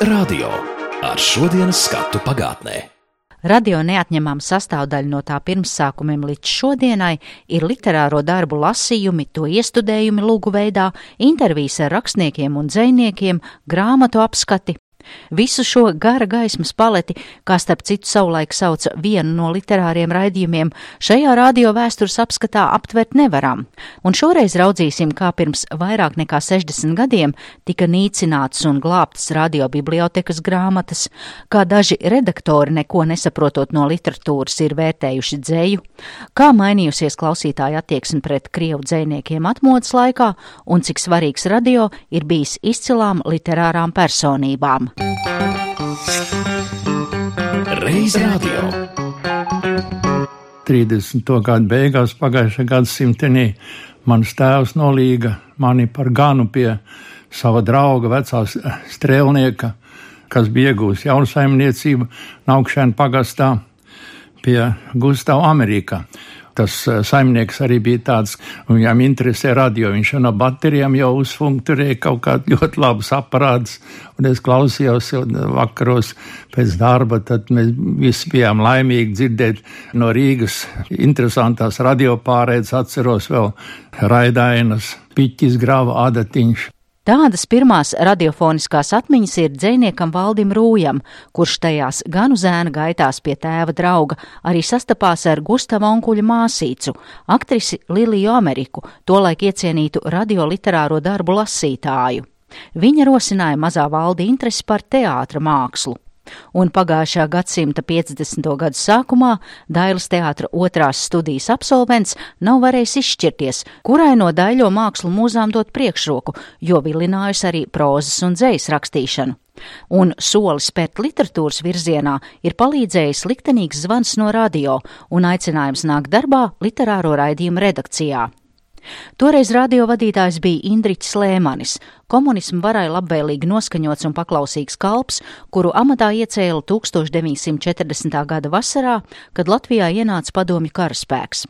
Radio. Ar šodienas skatu pagātnē. Radio neatņemama sastāvdaļa no tā pirmsākumiem līdz šodienai. Ir literāro darbu lasījumi, to iestudējumi lūgu veidā, intervijas ar rakstniekiem un dzējniekiem, grāmatu apskati, Visu šo gara gaismas paleti, kā starp citu savulaik sauca vienu no literāriem raidījumiem, šajā radio vēstures apskatā aptvert nevaram, un šoreiz raudzīsim, kā pirms vairāk nekā 60 gadiem tika nīcinātas un glābtas radiobibliotekas grāmatas, kā daži redaktori neko nesaprotot no literatūras ir vērtējuši dzēju, kā mainījusies klausītāja attieksme pret krievu dzējniekiem atmodas laikā un cik svarīgs radio ir bijis izcilām literārām personībām. Reiz radio. 30. gadu beigās pagājušā gadsimtenī mans tēvs nolīga mani par ganu pie sava drauga, vecās strēlnieka, kas bija iegūst jaunu saimniecību Naukšēna pagastā pie Gustavā Amerikā tas eh, saimnieks arī bija tāds, viņam interesē radio, viņš no baterijām jau uzfunkturēja kaut kādu ļoti labus aparātus, un es klausījos vakaros pēc darba, tad mēs visi bijām laimīgi dzirdēt no Rīgas interesantās radio pārēdes, atceros vēl Raidainas, Piķis Grava, Adatiņš. Tādas pirmās radiofoniskās atmiņas ir dzēniekam Valdim Rūjam, kurš tajās gan uz ēna gaitās pie tēva drauga, arī sastapās ar Gustava onkuļa māsīcu, aktrisi Liliju Ameriku, tolaik iecienītu radioliterāro darbu lasītāju. Viņa rosināja mazā valdi interesi par teātra mākslu un pagājušā gadsimta 50. gadu sākumā Dailas teātra otrās studijas absolvents nav varējis izšķirties, kurai no daļo mākslu mūzām dot priekšroku, jo vilinājusi arī prozas un dzējas rakstīšanu. Un solis spērt literatūras virzienā ir palīdzējis liktenīgs zvans no radio un aicinājums nākt darbā literāro raidījumu redakcijā. Toreiz radiovadītājs bija Indriķis Lēmanis, komunismu varai labvēlīgi noskaņots un paklausīgs kalps, kuru amatā iecēla 1940. gada vasarā, kad Latvijā ienāca padomju karaspēks.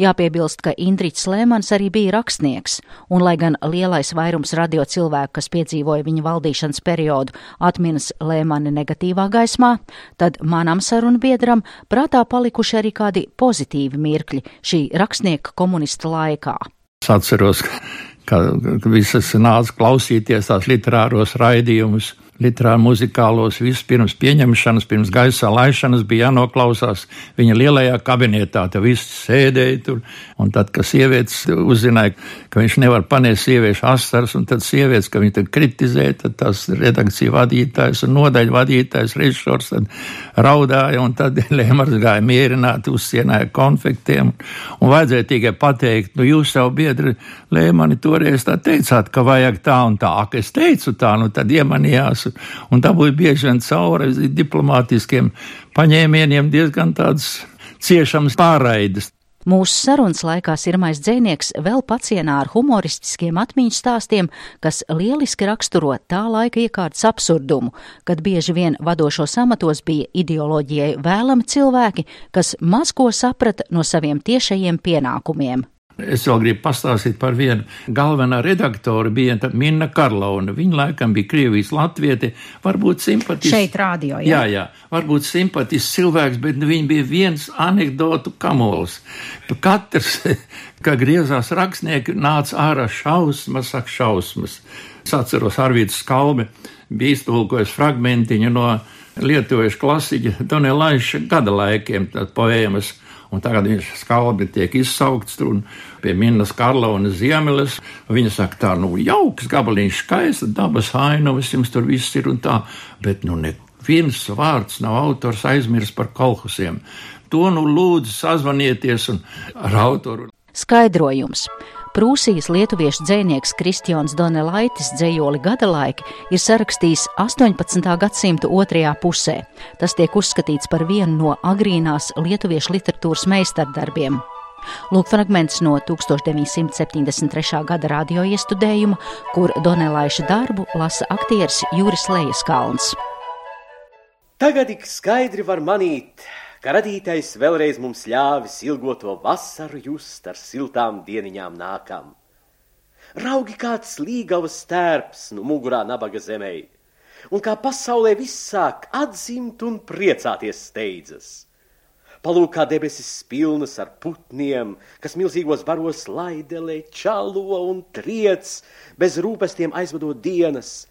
Jāpiebilst, ka Indriķis Lēmans arī bija rakstnieks, un lai gan lielais vairums radio cilvēku, kas piedzīvoja viņa valdīšanas periodu, atminas Lēmani negatīvā gaismā, tad manam sarunbiedram prātā palikuši arī kādi pozitīvi mirkļi šī rakstnieka komunista laikā. Es atceros, ka visas nāca klausīties tās literāros raidījumus literāri muzikālos, visus pirms pieņemšanas, pirms gaisā laišanas bija jānoklausās viņa lielajā kabinetā. Te viss sēdēja tur, un tad, kad sievietes uzzināja, ka viņš nevar panēst sieviešu asaras, un tad sievietes, ka viņi tad kritizē, tad tās redakcija vadītājs un nodaļa vadītājs, režisors, tad raudāja, un tad Lēmars gāja mierināt, uzsienāja konfektiem, un vajadzēja tikai pateikt, nu jūs jau biedri Lēmani toreiz tā teicāt, ka vajag tā un tā, ka es teicu tā, nu tad iemanījās un dabūja bieži vien cauri diplomātiskiem paņēmieniem diezgan tādas ciešamas pārraides. Mūsu sarunas laikā sirmais dzēnieks vēl pacienā ar humoristiskiem atmiņu stāstiem, kas lieliski raksturo tā laika iekārtas absurdumu, kad bieži vien vadošos amatos bija ideoloģijai vēlami cilvēki, kas maz ko saprata no saviem tiešajiem pienākumiem. Es vēl gribu pastāstīt par vienu galvenā redaktoru, bija Minna Karlauna. Viņa laikam bija Krievijas latvieti, varbūt simpatisks. Šeit rādio, jā. Jā, jā, varbūt simpatisks cilvēks, bet viņa bija viens anekdotu kamols. Katrs, kā griezās rakstnieki, nāca ārā šausmas, ak šausmas. Es atceros Arvītas Skalbi, bija iztulkojis fragmentiņu no lietuviešu klasiķa Donelaiša gada laikiem, tad poēmas un tagad viņš skalbi tiek izsaukts tur pie Minnas Karlaunas ziemeles. Viņa saka, tā, nu, jauks gabaliņš, skaista dabas ainavas, jums tur viss ir un tā, bet, nu, neviens vārds nav autors aizmirst par kolhusiem. To nu lūdzu sazvanieties un ar autoru. Skaidrojums. Prūsijas lietuviešu dzēnieks Kristians Donelaitis dzējoli gada laiki ir sarakstījis 18. gadsimta otrajā pusē. Tas tiek uzskatīts par vienu no agrīnās lietuviešu literatūras meistardarbiem. Lūk, fragments no 1973. gada radio iestudējuma, kur Donelaiša darbu lasa aktieris Juris Lejaskalns. Tagad ik skaidri var manīt, ka radītais vēlreiz mums ļāvis ilgoto vasaru just ar siltām dieniņām nākam. Raugi kāds līgavas stērps no mugurā nabaga zemē, un kā pasaulē viss sāk atzimt un priecāties steidzas. Palūk, kā debesis pilnas ar putniem, kas milzīgos baros laidelē, čalo un triec, bez rūpestiem aizvadot dienas.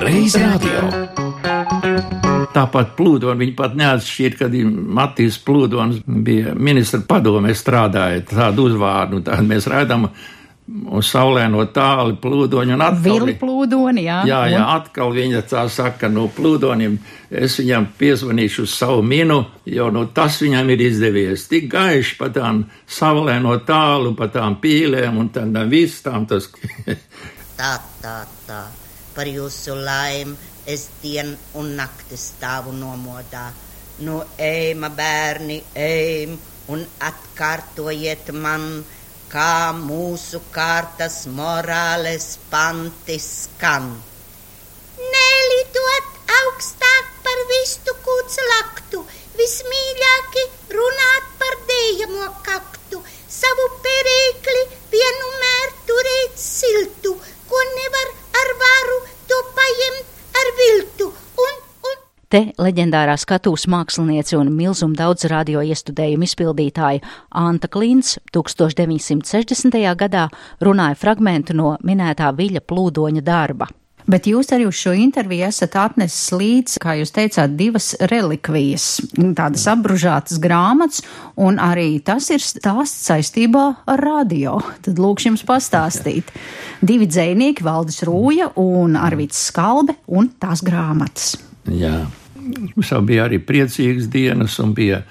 Reiz radio. Tāpat plūdoni viņi pat neatšķīra, kad Matīs Plūdons bija ministra padomē strādāja tādu uzvārdu, tādu mēs redzam uz saulēno tālu plūdoņu un atkal. Vili plūdoni, jā. Jā, jā, atkal viņa tā saka, no plūdoņiem es viņam piezvanīšu uz savu minu, jo nu tas viņam ir izdevies. Tik gaiši pa tām saulēno tālu, pa tām pīlēm un tādām vistām tas. tā, tā, tā, par jūsu laimi es dienu un nakti stāvu nomodā. Nu, ejma bērni, ejam un atkārtojiet man kā mūsu kārtas morāles panti skan. Nelidot augstāk Te leģendārā skatuves māksliniece un milzuma daudz radio iestudējumu izpildītāja Anta Klīns 1960. gadā runāja fragmentu no minētā Viļa plūdoņa darba. Bet jūs arī uz šo interviju esat atnesis līdzi, kā jūs teicāt, divas relikvijas, tādas apbružātas grāmatas, un arī tas ir stāsts saistībā ar radio. Tad lūkšu jums pastāstīt. Divi dzēnieki, Valdis Rūja un Arvīts Skalbe un tās grāmatas. Jā, mums jau bija arī priecīgas dienas un bija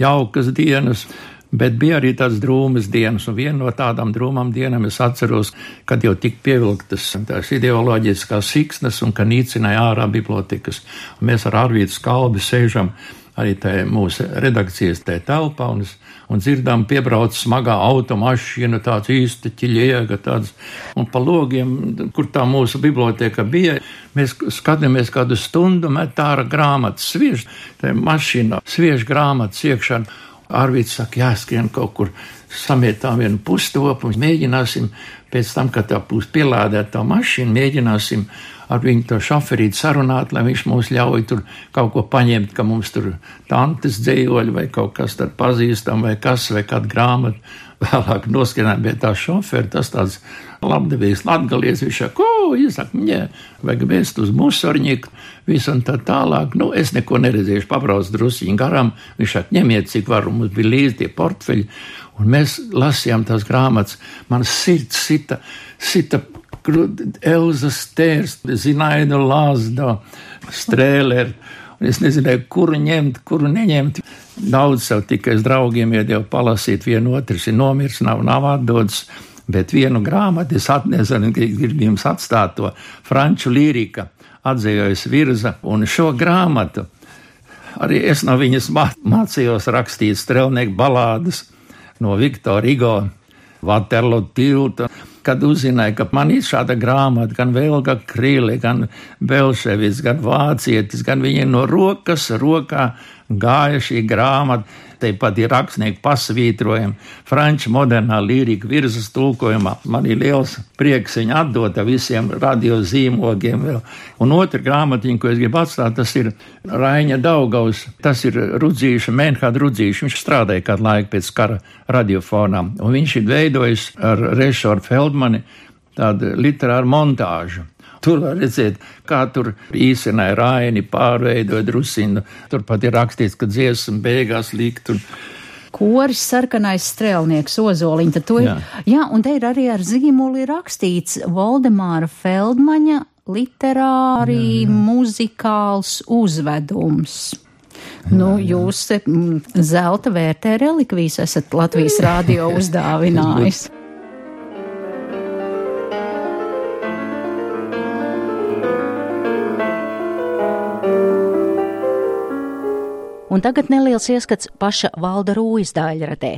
jaukas dienas. Bet bija arī tādas drūmas dienas, un viena no tādām drūmām dienām es atceros, kad jau tika pievilktas tās ideoloģiskās siksnas un ka nīcināja ārā bibliotekas. Un mēs ar Arvītu Skalbi sēžam arī tajā mūsu redakcijas tajā telpā, un, es, un dzirdām piebrauc smagā automašīna, tāds īsti ķiļiega, tāds, un pa logiem, kur tā mūsu biblioteka bija, mēs skatāmies kādu stundu, met ārā grāmatas, sviež, tajā mašīnā, sviež grāmatas iekšā. Arvīts saka, jāskrien kaut kur samietām vienu pustopu, mēģināsim pēc tam, kad tā būs pielādēta tā mašīna, mēģināsim ar viņu to šoferīti sarunāt, lai viņš mums ļauj tur kaut ko paņemt, ka mums tur tantes dzējoļi vai kaut kas tad pazīstam vai kas vai kāda grāmata. Vēlāk noskinājām pie tā šoferi, tas tāds labdevīgs latgalies, viņš saka, ko, izsaka, ņē, vajag vēst uz musorņiku, visu un tā tālāk. Nu, es neko neredzēšu, pabrauc drusiņi garām, viņš saka, ņemiet, cik var, mums bija līdzi tie portfeļi, un mēs lasījām tās grāmatas, man sirds sita, sita Elza Stērs, Zinaida Lāzda, Strēler. Es nezināju, kuru ņemt, kuru neņemt. Daudz sev tikai draugiem iedēju palasīt, vienu otrs ir nomirs, nav, nav atdodas. Bet vienu grāmatu es atnesu, gribu jums atstāt to franču lirika, atzējojas virza, un šo grāmatu arī es no viņas mācījos rakstīt strelnieku balādes no Viktora Igo, Vaterlo tilta kad uzzināju, ka man ir šāda grāmata, gan Velga Krīle, gan Belševis, gan Vācietis, gan viņi no rokas rokā gāja šī grāmata. Tāpat ir rakstnieku pasvītrojumi, franču modernā lirika virsmas tulkojumā. Man ir liels prieks viņu atdot visiem radiozīmogiem. Vēl. Un otra grāmatiņa, ko es gribu atstāt, tas ir Raiņa Daugaus. Tas ir Rudzīša, Menhāda Rudzīša. Viņš strādāja kādu laiku pēc kara radiofonā. Un viņš ir veidojis ar Rešoru Feldmani tādu literāru montāžu. Tur var redzēt, kā tur īstenībā raini pārveidoja drusinu. Turpat ir rakstīts, ka dziesma beigās likt. Un, koris sarkanais strēlnieks ir, jā. jā, un te ir arī ar zīmoli rakstīts Voldemāra Feldmaņa literāri jā, jā. muzikāls uzvedums. Jā, nu, jūs mm, zelta vērtē relikvijas esat Latvijas rādio uzdāvinājis. Un tagad neliels ieskats paša Valda Rūjas daļradē.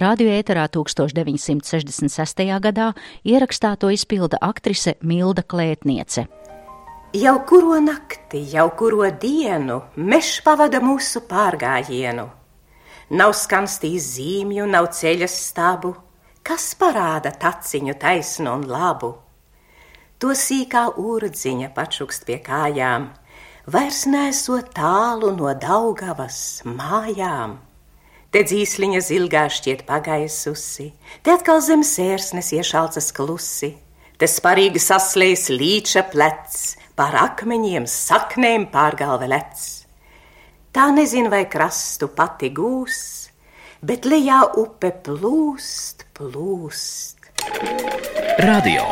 Radio ēterā 1966. gadā ierakstā to izpilda aktrise Milda Klētniece. Jau kuro nakti, jau kuro dienu mežs pavada mūsu pārgājienu. Nav skanstījis zīmju, nav ceļa stābu, kas parāda taciņu taisnu un labu. to sīkā urdziņa pačukst pie kājām, vairs nesot tālu no Daugavas mājām. Te dzīsliņa zilgā šķiet pagaisusi, te atkal zem sērsnes iešalcas klusi, te sparīgi saslējas līča plecs, pār akmeņiem saknēm pārgalve lec. Tā nezin vai krastu pati gūs, bet lejā upe plūst, plūst. Radio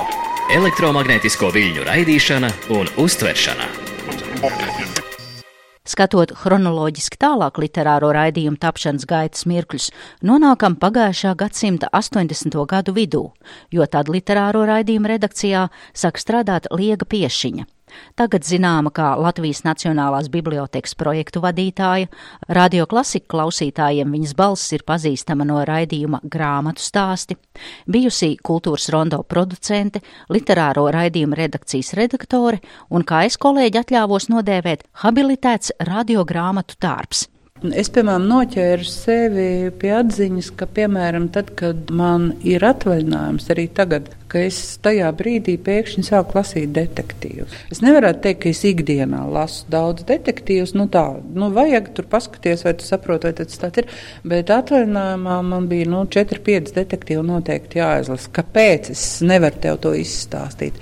elektromagnētisko viļņu raidīšana un uztveršana. Skatot chronoloģiski tālāk literāro raidījumu tapšanas gaitas mirkļus, nonākam pagājušā gadsimta 80. gadu vidū, jo tad literāro raidījumu redakcijā sāk strādāt Liega Piešiņa. Tagad zināma kā Latvijas Nacionālās bibliotekas projektu vadītāja, radio klasika klausītājiem viņas balss ir pazīstama no raidījuma grāmatu stāsti, bijusī kultūras rondo producente, literāro raidījumu redakcijas redaktore un, kā es kolēģi atļāvos nodēvēt, habilitēts radiogrāmatu tārps. Es, piemēram, noķēru sevi pie atziņas, ka, piemēram, tad, kad man ir atvaļinājums, arī tagad, ka es tajā brīdī pēkšņi sāku lasīt detektīvus. Es nevaru teikt, ka es ikdienā lasu daudz detektīvus. Nu, tā, nu, vajag tur paskatīties, vai tu saproti, vai tas tā ir. Bet atvaļinājumā man bija nu, 4-5 detektīvi noteikti jāizlasa. Kāpēc es nevaru tev to izstāstīt?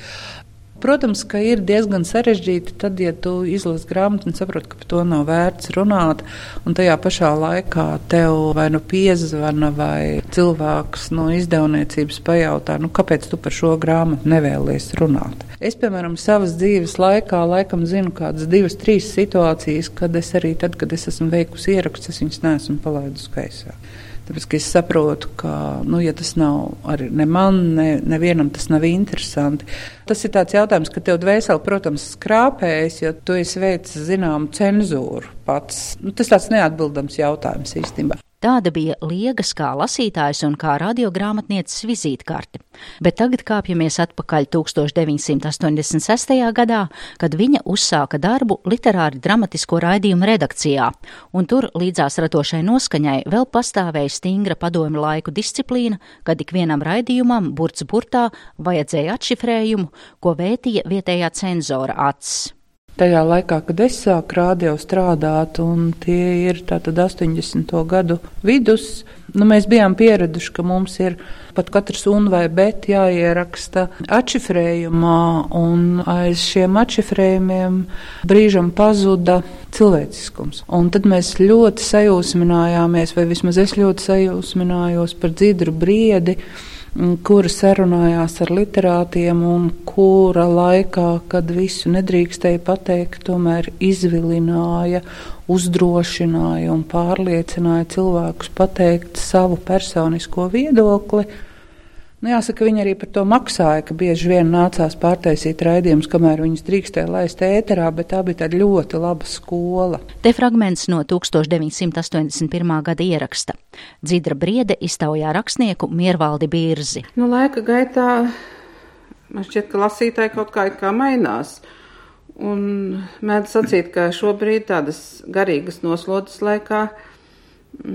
Protams, ka ir diezgan sarežģīti, tad, ja tu izlasi grāmatu un saproti, ka par to nav vērts runāt, un tajā pašā laikā tev vai nu piezvana vai cilvēks no izdevniecības pajautā, nu, kāpēc tu par šo grāmatu nevēlies runāt. Es, piemēram, savas dzīves laikā laikam zinu kādas divas, trīs situācijas, kad es arī tad, kad es esmu veikusi ierakstus, es viņus neesmu palaidusi gaisā. Tāpēc es saprotu, ka, nu, ja tas nav arī ne man, ne, nevienam tas nav interesanti. Tas ir tāds jautājums, ka tev dvēseli, protams, skrāpējas, jo tu esi veicis zināmu cenzūru pats. Nu, tas tāds neatbildams jautājums īstenībā. Tāda bija Liegas kā lasītājs un kā radiogrāmatnieces vizītkarte. Bet tagad kāpjamies atpakaļ 1986. gadā, kad viņa uzsāka darbu literāri dramatisko raidījumu redakcijā, un tur līdzās ratošai noskaņai vēl pastāvēja stingra padomi laiku disciplīna, kad ikvienam raidījumam burts burtā vajadzēja atšifrējumu, ko vētīja vietējā cenzora acis tajā laikā, kad es sāku rādio strādāt, un tie ir tātad 80. gadu vidus, nu, mēs bijām pieraduši, ka mums ir pat katrs un vai bet jāieraksta atšifrējumā, un aiz šiem atšifrējumiem brīžam pazuda cilvēciskums. Un tad mēs ļoti sajūsminājāmies, vai vismaz es ļoti sajūsminājos par dzidru briedi kura sarunājās ar literātiem un kura laikā, kad visu nedrīkstēja pateikt, tomēr izvilināja, uzdrošināja un pārliecināja cilvēkus pateikt savu personisko viedokli. Nu, jāsaka, viņi arī par to maksāja, ka bieži vien nācās pārtaisīt raidījumus, kamēr viņus drīkstēja laist ēterā, bet tā bija tāda ļoti laba skola. Te fragments no 1981. gada ieraksta. Dzidra Briede iztaujā rakstnieku Miervaldi Bīrzi. Nu, laika gaitā man šķiet, ka lasītāji kaut kā, kā mainās. Un mēdz sacīt, ka šobrīd tādas garīgas noslodzes laikā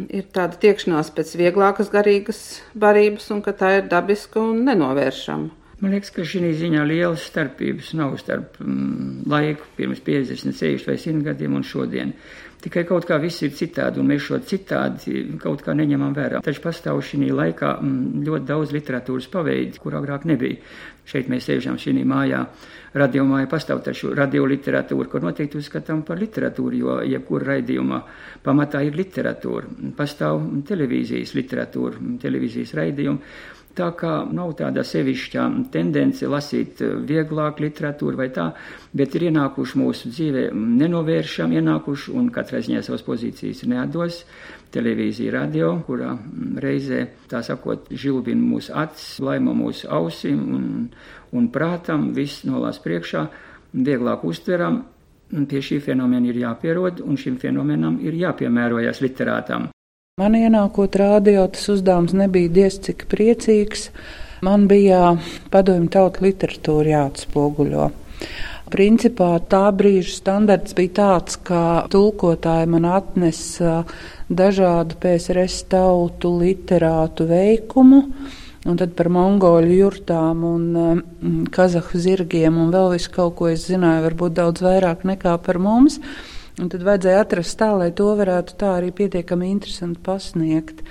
ir tāda tiekšanās pēc vieglākas garīgas barības, un ka tā ir dabiska un nenovēršama. Man liekas, ka šī ziņā lielas starpības nav starp mm, laiku pirms 50, 60 vai 100 gadiem un šodien. Tikai kaut kā viss ir citādi, un mēs šo citādi kaut kā neņemam vērā. Taču pastāv šī laikā mm, ļoti daudz literatūras paveidi, kur agrāk nebija. Šeit mēs sēžam šī mājā radiomāja pastāv taču radioliteratūra, kur noteikti uzskatām par literatūru, jo jebkura raidījuma pamatā ir literatūra. Pastāv televīzijas literatūra, televīzijas raidījumi. Tā kā nav tāda sevišķa tendence lasīt vieglāk literatūru vai tā, bet ir ienākuši mūsu dzīvē nenovēršam ienākuši un katrā ziņā savas pozīcijas neatdos. Televīzija, radio, kurā reizē, tā sakot, žilbina mūsu acis, laima mūsu ausim un, un prātam, viss nolās priekšā, vieglāk uztveram, pie šī fenomena ir jāpierod, un šim fenomenam ir jāpiemērojas literātam. Man ienākot rādio, tas uzdevums nebija diez cik priecīgs. Man bija padomju tauta literatūra jāatspoguļo. Principā tā brīža standarts bija tāds, ka tulkotāji man atnesa dažādu PSRS tautu literātu veikumu, Un tad par mongoļu jurtām un um, kazahu zirgiem un vēl visu kaut ko es zināju, varbūt daudz vairāk nekā par mums. Un tad vajadzēja atrast tā, lai to varētu tā arī pietiekami interesanti pasniegt.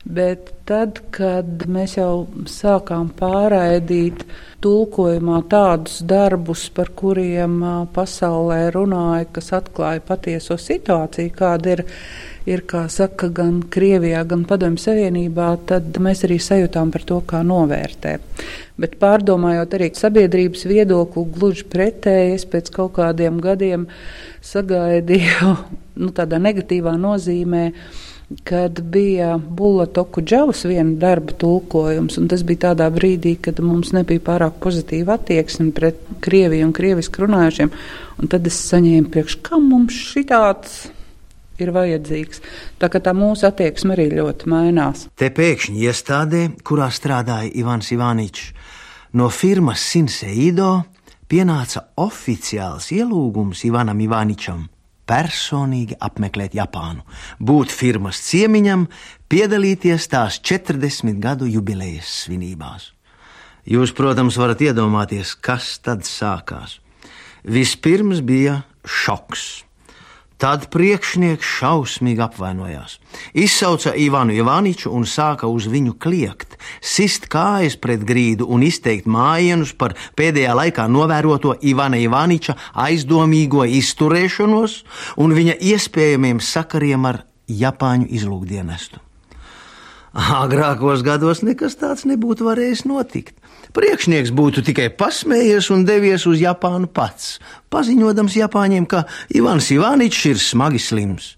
Bet tad, kad mēs jau sākām pārraidīt tulkojumā tādus darbus, par kuriem pasaulē runāja, kas atklāja patieso situāciju, kāda ir ir, kā saka, gan Krievijā, gan Padomju Savienībā, tad mēs arī sajūtām par to, kā novērtē. Bet pārdomājot arī sabiedrības viedokli, gluži pretēji, es pēc kaut kādiem gadiem sagaidīju nu, tādā negatīvā nozīmē kad bija Bulatoku džavas viena darba tulkojums, un tas bija tādā brīdī, kad mums nebija pārāk pozitīva attieksme pret Krieviju un krievisku runājušiem, un tad es saņēmu priekš, kam mums šitāds ir vajadzīgs. Tā kā tā mūsu attieksme arī ļoti mainās. Te pēkšņi iestādē, kurā strādāja Ivans Ivaničs, no firmas Sinseido pienāca oficiāls ielūgums Ivanam Ivaničam personīgi apmeklēt Japānu, būt firmas ciemiņam, piedalīties tās 40 gadu jubilejas svinībās. Jūs, protams, varat iedomāties, kas tad sākās. Vispirms bija šoks. Tad priekšnieks šausmīgi apvainojās. Izsauca Ivanu Ivaniču un sāka uz viņu kliegt, sist kājas pret grīdu un izteikt mājienus par pēdējā laikā novēroto Ivana Ivaniča aizdomīgo izturēšanos un viņa iespējamiem sakariem ar Japāņu izlūkdienestu. Agrākos gados nekas tāds nebūtu varējis notikt. Priekšnieks būtu tikai pasmējies un devies uz Japānu pats, paziņodams Japāņiem, ka Ivans Ivaničs ir smagi slims.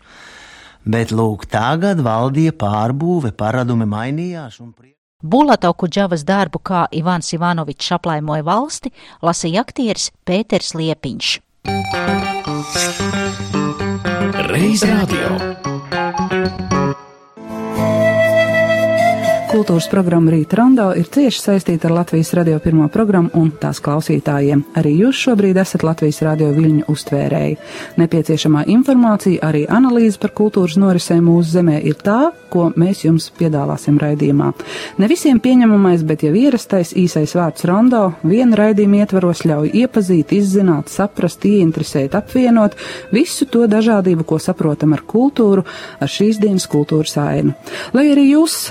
Bet lūk, tagad valdīja pārbūve, paradumi mainījās. Un... Bulatoku džavas darbu, kā Ivans Ivanovičs aplaimoja valsti, lasīja aktieris Pēters Liepiņš. Reiz radio. Kultūras programma Rīta Rondo ir cieši saistīta ar Latvijas radio pirmo programmu un tās klausītājiem. Arī jūs šobrīd esat Latvijas radio viļņu uztvērēji. Nepieciešamā informācija, arī analīze par kultūras norisēm mūsu zemē ir tā, ko mēs jums piedāvāsim raidījumā. Ne visiem pieņemamais, bet jau ierastais īsais vārds Rondo viena raidījuma ietvaros ļauj iepazīt, izzināt, saprast, ieinteresēt, apvienot visu to dažādību, ko saprotam ar kultūru, ar šīs dienas kultūras ainu. Lai arī jūs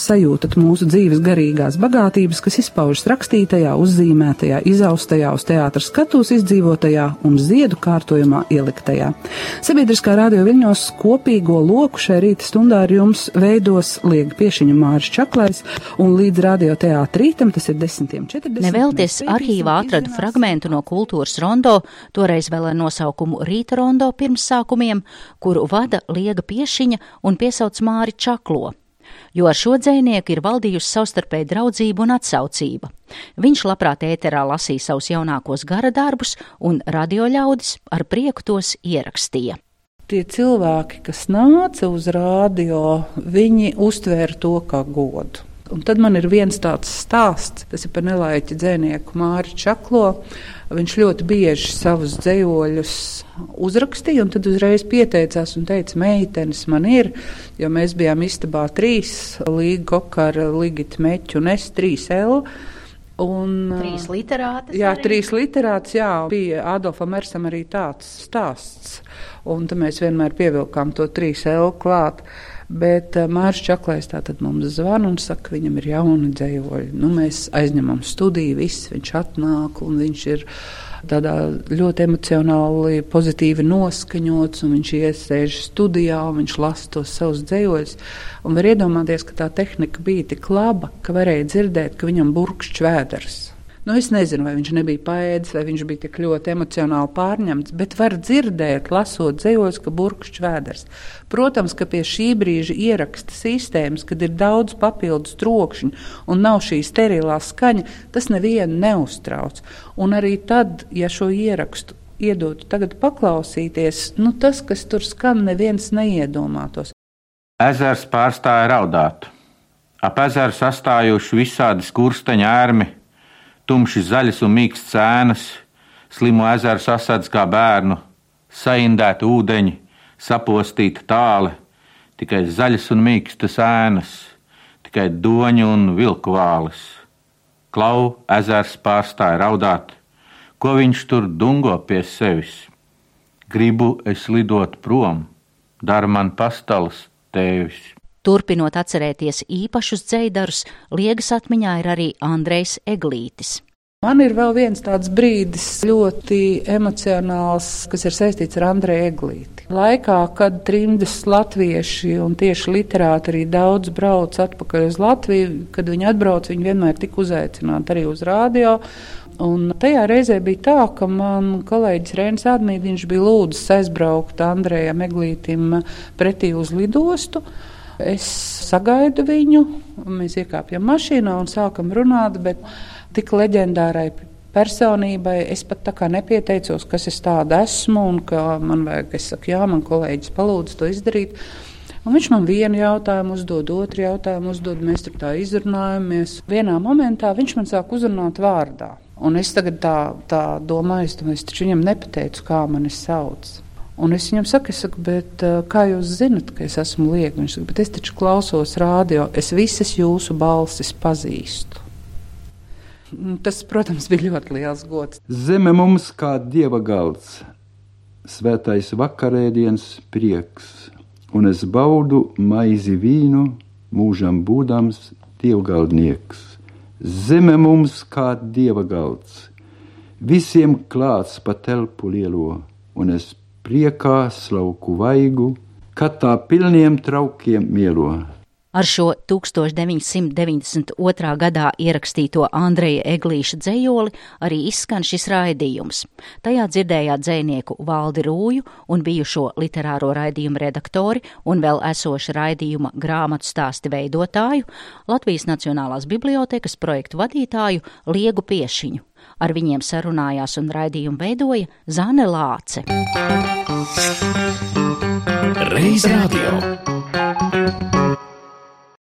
sajūtat mūsu dzīves garīgās bagātības, kas izpaužas rakstītajā, uzzīmētajā, izaustajā, uz teātras skatuves izdzīvotajā un ziedu kārtojumā ieliktajā. Sabiedriskā radio viļņos kopīgo loku šai rīta stundā ar jums veidos liega piešiņa Māris Čaklais un līdz radio teātrītam tas ir 10.40. Nevelties arhīvā atradu fragmentu no kultūras rondo, toreiz vēl ar nosaukumu Rīta rondo pirmsākumiem, kuru vada liega piešiņa un piesauc Māri Čaklo jo ar šo dzēnieku ir valdījusi savstarpēja draudzība un atsaucība. Viņš labprāt ēterā lasīja savus jaunākos gara darbus, un radioļaudis ar prieku tos ierakstīja tie cilvēki, kas nāca uz rādio, viņi uztvēra to kā godu. Un tad man ir viens tāds stāsts, tas ir par nelaiķa dzēnieku Māri Čaklo. Viņš ļoti bieži savus dzējoļus uzrakstīja, un tad uzreiz pieteicās un teica, meitenes man ir, jo mēs bijām istabā trīs, Līga Kokara, Ligita Meķu un es trīs L. Un, trīs literātas. Jā, arī? trīs literātas, jā, bija Adolfam Ersam arī tāds stāsts. Un tad mēs vienmēr pievilkām to trīs L klāt. Bet uh, Mārcis Čaklais tātad mums zvana un saka, ka viņam ir jauni dzējoļi. Nu, mēs aizņemam studiju, viss viņš atnāk un viņš ir tādā ļoti emocionāli, pozitīvi noskaņots, un viņš iesēž studijā, un viņš lasa tos savus dzējoļus. Un var iedomāties, ka tā tehnika bija tik laba, ka varēja dzirdēt, ka viņam burkšķi vēders. Nu, es nezinu, vai viņš nebija paēdis, vai viņš bija tik ļoti emocionāli pārņemts, bet var dzirdēt, lasot dzējos, ka burkšķis vēders. Protams, ka pie šī brīža ieraksta sistēmas, kad ir daudz papildus trokšņu un nav šī sterilā skaņa, tas nevienu neuztrauc. Un arī tad, ja šo ierakstu iedotu tagad paklausīties, nu, tas, kas tur skan, neviens neiedomātos. Ezers pārstāja raudāt. Ap ezeru sastājuši visādi skursteņa ērmi tumši zaļas un mīkstas ēnas, slimo ezeru sasāds kā bērnu, saindēti ūdeņi, sapostīta tāle, tikai zaļas un mīkstas ēnas, tikai doņu un vilku vālis. Klau ezers pārstāja raudāt, ko viņš tur dungo pie sevis. Gribu es lidot prom, dara man pastalas tēvis. Turpinot atcerēties īpašus dzeidarus, liegas atmiņā ir arī Andrejs Eglītis. Man ir vēl viens tāds brīdis, ļoti emocionāls, kas ir saistīts ar Andreju Eglīti. Laikā, kad trimdes latvieši un tieši literāti arī daudz brauc atpakaļ uz Latviju, kad viņi atbrauc, viņi vienmēr tika uzaicināti arī uz rādio. Un tajā reizē bija tā, ka man kolēģis Rēns Admīdiņš bija lūdzis aizbraukt Andrejam Eglītim pretī uz lidostu. Es sagaidu viņu, mēs iekāpjam mašīnā un sākam runāt, bet tik leģendārai personībai. Es pat tā kā nepieteicos, kas es tāda esmu un ka man vajag, es saku, jā, man kolēģis palūdz to izdarīt. Un viņš man vienu jautājumu uzdod, otru jautājumu uzdod, mēs tur tā izrunājamies. Vienā momentā viņš man sāk uzrunāt vārdā. Un es tagad tā, tā domāju, es taču viņam nepateicu, kā mani sauc. Un es viņam saku, es saku, bet kā jūs zinat, ka es esmu lieka? Viņš saka, bet es taču klausos rādio, es visas jūsu balsis pazīstu. Tas, protams, bija ļoti liels gods. Zeme mums kā dieva galds, svētais vakarēdienas prieks, un es baudu maizi vīnu, mūžam būdams dievgaldnieks. Zeme mums kā dieva galds, visiem klāts pa telpu lielo, un es priekā slauku vaigu, kad tā pilniem traukiem mielo. Ar šo 1992. gadā ierakstīto Andreja Eglīša dzējoli arī izskan šis raidījums. Tajā dzirdējāt dzējnieku Valdi Rūju un bijušo literāro raidījumu redaktori un vēl esošu raidījuma grāmatu stāsti veidotāju, Latvijas Nacionālās bibliotekas projektu vadītāju Liegu Piešiņu. Ar viņiem sarunājās un raidījumu veidoja Zane Lāce. Reiz radio.